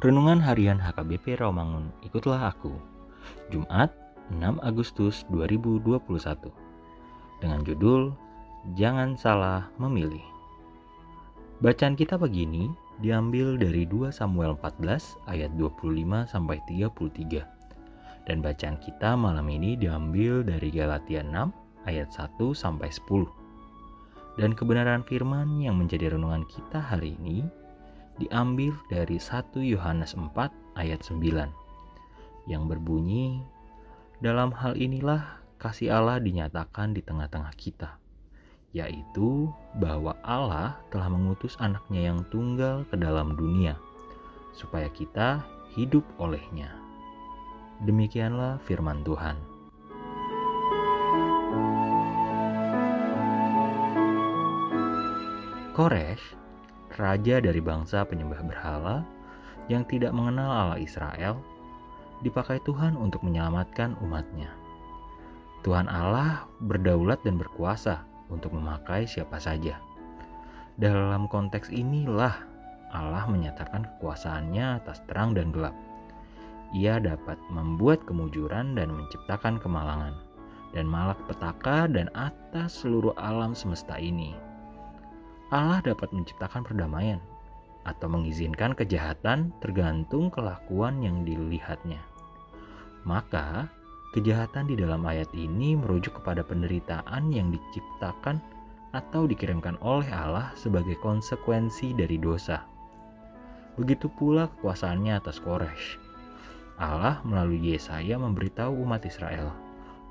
Renungan Harian HKBP Rawamangun, ikutlah aku. Jumat, 6 Agustus 2021. Dengan judul Jangan Salah Memilih. Bacaan kita pagi ini diambil dari 2 Samuel 14 ayat 25 sampai 33. Dan bacaan kita malam ini diambil dari Galatia 6 ayat 1 sampai 10. Dan kebenaran firman yang menjadi renungan kita hari ini diambil dari 1 Yohanes 4 ayat 9 yang berbunyi dalam hal inilah kasih Allah dinyatakan di tengah-tengah kita yaitu bahwa Allah telah mengutus anaknya yang tunggal ke dalam dunia supaya kita hidup olehnya. Demikianlah firman Tuhan. Koresh raja dari bangsa penyembah berhala yang tidak mengenal Allah Israel, dipakai Tuhan untuk menyelamatkan umatnya. Tuhan Allah berdaulat dan berkuasa untuk memakai siapa saja. Dalam konteks inilah Allah menyatakan kekuasaannya atas terang dan gelap. Ia dapat membuat kemujuran dan menciptakan kemalangan, dan malapetaka dan atas seluruh alam semesta ini Allah dapat menciptakan perdamaian atau mengizinkan kejahatan tergantung kelakuan yang dilihatnya. Maka, kejahatan di dalam ayat ini merujuk kepada penderitaan yang diciptakan atau dikirimkan oleh Allah sebagai konsekuensi dari dosa. Begitu pula kekuasaannya atas Koresh. Allah melalui Yesaya memberitahu umat Israel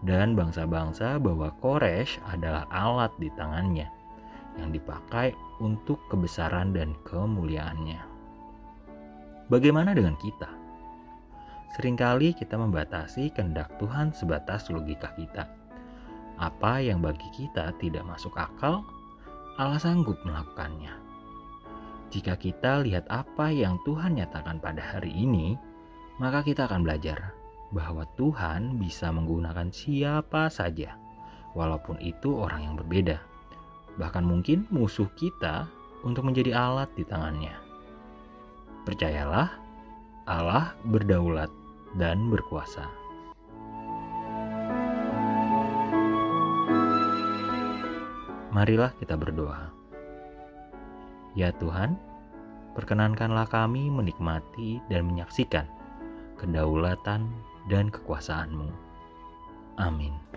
dan bangsa-bangsa bahwa Koresh adalah alat di tangannya yang dipakai untuk kebesaran dan kemuliaannya. Bagaimana dengan kita? Seringkali kita membatasi kehendak Tuhan sebatas logika kita. Apa yang bagi kita tidak masuk akal, Allah sanggup melakukannya. Jika kita lihat apa yang Tuhan nyatakan pada hari ini, maka kita akan belajar bahwa Tuhan bisa menggunakan siapa saja, walaupun itu orang yang berbeda bahkan mungkin musuh kita untuk menjadi alat di tangannya. Percayalah, Allah berdaulat dan berkuasa. Marilah kita berdoa. Ya Tuhan, perkenankanlah kami menikmati dan menyaksikan kedaulatan dan kekuasaan-Mu. Amin.